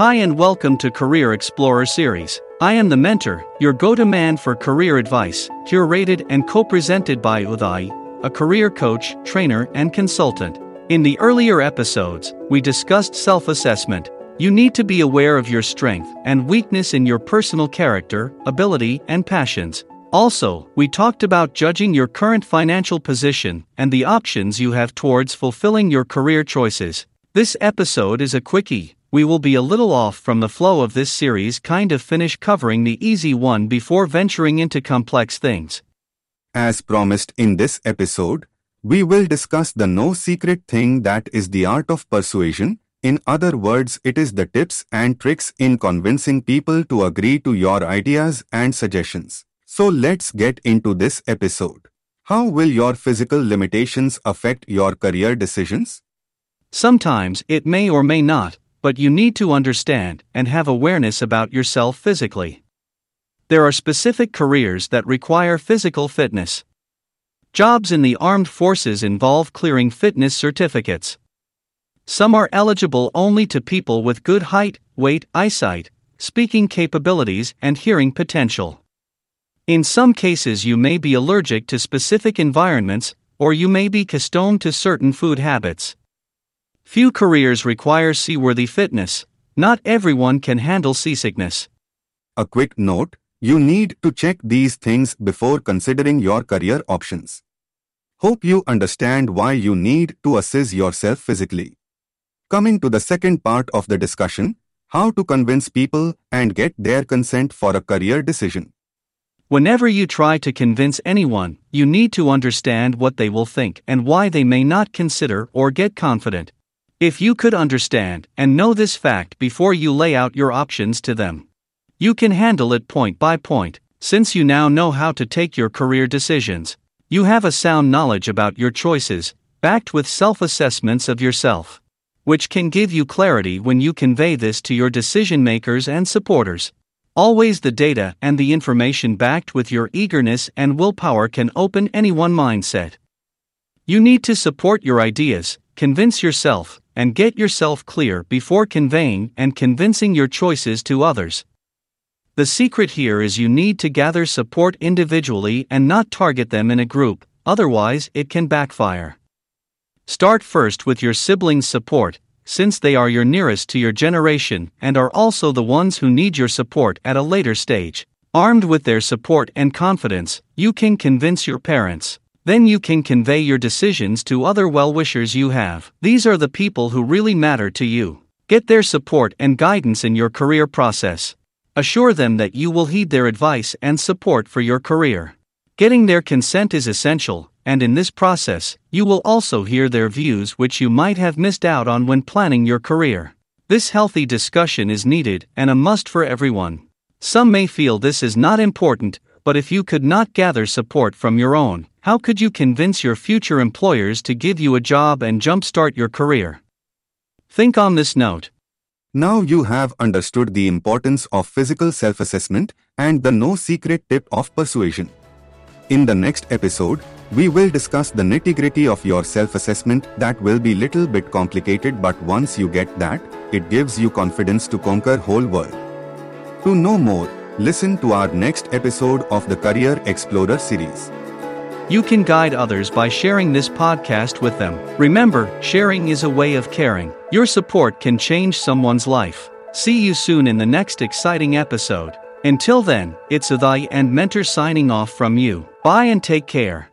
Hi and welcome to Career Explorer series. I am the mentor, your go-to man for career advice, curated and co-presented by Uday, a career coach, trainer, and consultant. In the earlier episodes, we discussed self-assessment. You need to be aware of your strength and weakness in your personal character, ability, and passions. Also, we talked about judging your current financial position and the options you have towards fulfilling your career choices. This episode is a quickie. We will be a little off from the flow of this series, kind of finish covering the easy one before venturing into complex things. As promised in this episode, we will discuss the no secret thing that is the art of persuasion. In other words, it is the tips and tricks in convincing people to agree to your ideas and suggestions. So let's get into this episode. How will your physical limitations affect your career decisions? Sometimes it may or may not, but you need to understand and have awareness about yourself physically. There are specific careers that require physical fitness. Jobs in the armed forces involve clearing fitness certificates. Some are eligible only to people with good height, weight, eyesight, speaking capabilities, and hearing potential. In some cases, you may be allergic to specific environments, or you may be accustomed to certain food habits. Few careers require seaworthy fitness, not everyone can handle seasickness. A quick note you need to check these things before considering your career options. Hope you understand why you need to assess yourself physically. Coming to the second part of the discussion how to convince people and get their consent for a career decision. Whenever you try to convince anyone, you need to understand what they will think and why they may not consider or get confident. If you could understand and know this fact before you lay out your options to them, you can handle it point by point, since you now know how to take your career decisions. You have a sound knowledge about your choices, backed with self assessments of yourself, which can give you clarity when you convey this to your decision makers and supporters. Always the data and the information backed with your eagerness and willpower can open any one mindset. You need to support your ideas, convince yourself, and get yourself clear before conveying and convincing your choices to others. The secret here is you need to gather support individually and not target them in a group, otherwise, it can backfire. Start first with your siblings' support, since they are your nearest to your generation and are also the ones who need your support at a later stage. Armed with their support and confidence, you can convince your parents. Then you can convey your decisions to other well wishers you have. These are the people who really matter to you. Get their support and guidance in your career process. Assure them that you will heed their advice and support for your career. Getting their consent is essential, and in this process, you will also hear their views which you might have missed out on when planning your career. This healthy discussion is needed and a must for everyone. Some may feel this is not important, but if you could not gather support from your own, how could you convince your future employers to give you a job and jumpstart your career? Think on this note. Now you have understood the importance of physical self assessment and the no secret tip of persuasion. In the next episode, we will discuss the nitty-gritty of your self-assessment that will be little bit complicated but once you get that, it gives you confidence to conquer whole world. To know more, listen to our next episode of the Career Explorer series. You can guide others by sharing this podcast with them. Remember, sharing is a way of caring. Your support can change someone's life. See you soon in the next exciting episode. Until then, it's Uday and Mentor signing off from you. Bye and take care.